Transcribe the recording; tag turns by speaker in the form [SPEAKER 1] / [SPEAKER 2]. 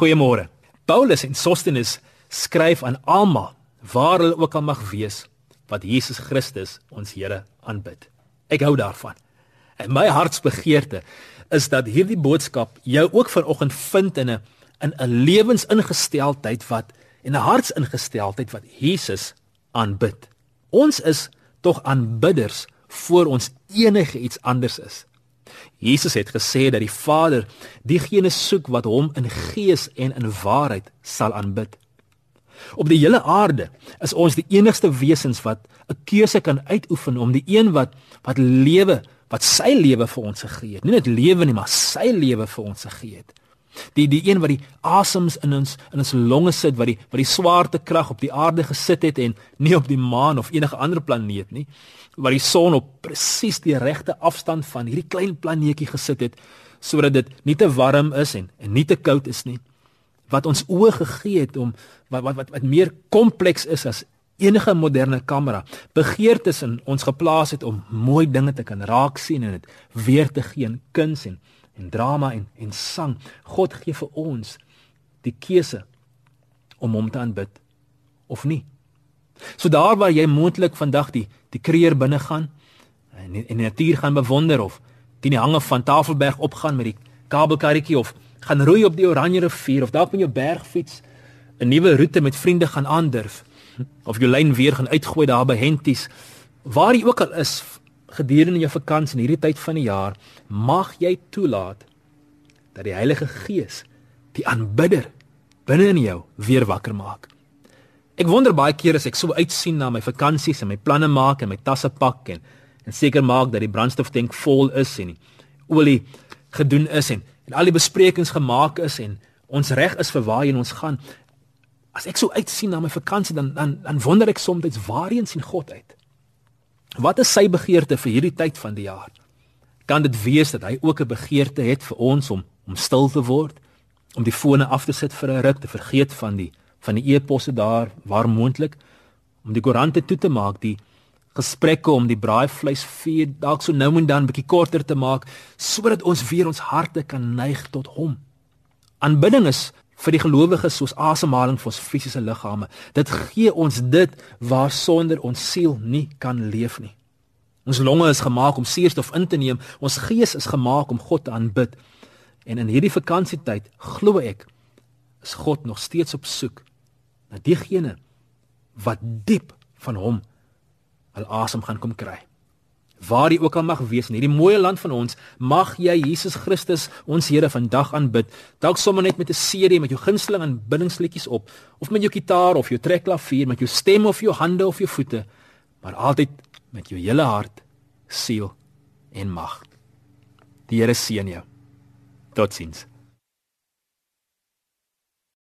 [SPEAKER 1] Goeiemôre. Paulus en Sostenes skryf aan almal waar hulle ook al mag wees wat Jesus Christus ons Here aanbid. Ek hou daarvan. En my hartsbegeerte is dat hierdie boodskap jou ook vanoggend vind in 'n in 'n lewensingesteldheid wat en 'n hartsingesteldheid wat Jesus aanbid. Ons is tog aanbidders voor ons enige iets anders is. Jesus het gesê dat die Vader diegene soek wat hom in gees en in waarheid sal aanbid. Op die hele aarde is ons die enigste wesens wat 'n keuse kan uitoefen om die een wat wat lewe, wat sy lewe vir ons gegee het. Nie net lewe nie, maar sy lewe vir ons gegee het. Die die een wat die asems in ons in ons longe sit, wat die wat die swaartekrag op die aarde gesit het en nie op die maan of enige ander planeet nie, wat die son op presies die regte afstand van hierdie klein planeetjie gesit het sodat dit nie te warm is en en nie te koud is nie wat ons oë gegee het om wat wat wat, wat meer kompleks is as enige moderne kamera begeertes in ons geplaas het om mooi dinge te kan raak sien en dit weer te gee in kuns en en drama en en sang. God gee vir ons die keuse om hom te aanbid of nie? So daar waar jy moontlik vandag die die kreer binne gaan en in die natuur gaan bewonder of teen die hange van Tafelberg opgaan met die kabelkarretjie of gaan roei op die Oranje rivier of dalk met jou bergfiets 'n nuwe roete met vriende gaan aandurf of jou lyn weer gaan uitgooi daar by Henties waar jy ook al is gedurende jou vakansie in hierdie tyd van die jaar mag jy toelaat dat die Heilige Gees die aanbidder binne in jou weer wakker maak Ek wonder baie keer as ek so uitsien na my vakansies en my planne maak en my tasse pak en en seker maak dat die brandstoftank vol is en die olie gedoen is en en al die besprekings gemaak is en ons reg is vir waarheen ons gaan. As ek so uitsien na my vakansie dan dan dan wonder ek soms waarheen sien God uit? Wat is sy begeerte vir hierdie tyd van die jaar? Kan dit wees dat hy ook 'n begeerte het vir ons om om stil te word, om die fone af te sit vir 'n ruk, te vergeet van die van die e-posse daar waar moontlik om die koerante toe te maak die gesprekke om die braaivleis vuur dalk so nou en dan bietjie korter te maak sodat ons weer ons harte kan neig tot hom. Aanbidding is vir die gelowiges soos asemhaling vir ons fisiese liggame. Dit gee ons dit waar sonder ons siel nie kan leef nie. Ons longe is gemaak om suurstof in te neem, ons gees is gemaak om God te aanbid. En in hierdie vakansietyd glo ek is God nog steeds op soek na diegene wat diep van hom al asem gaan kom kry. Waar jy ook al mag wees in hierdie mooi land van ons, mag jy Jesus Christus, ons Here, vandag aanbid. Dalk sommer net met 'n CD met jou gunsteling aanbiddingsliedjies op, of met jou kitaar of jou trekklavier, met jou stem of jou hande of jou voete, maar altyd met jou hele hart, siel en mag. Die Here seën jou. Totsiens.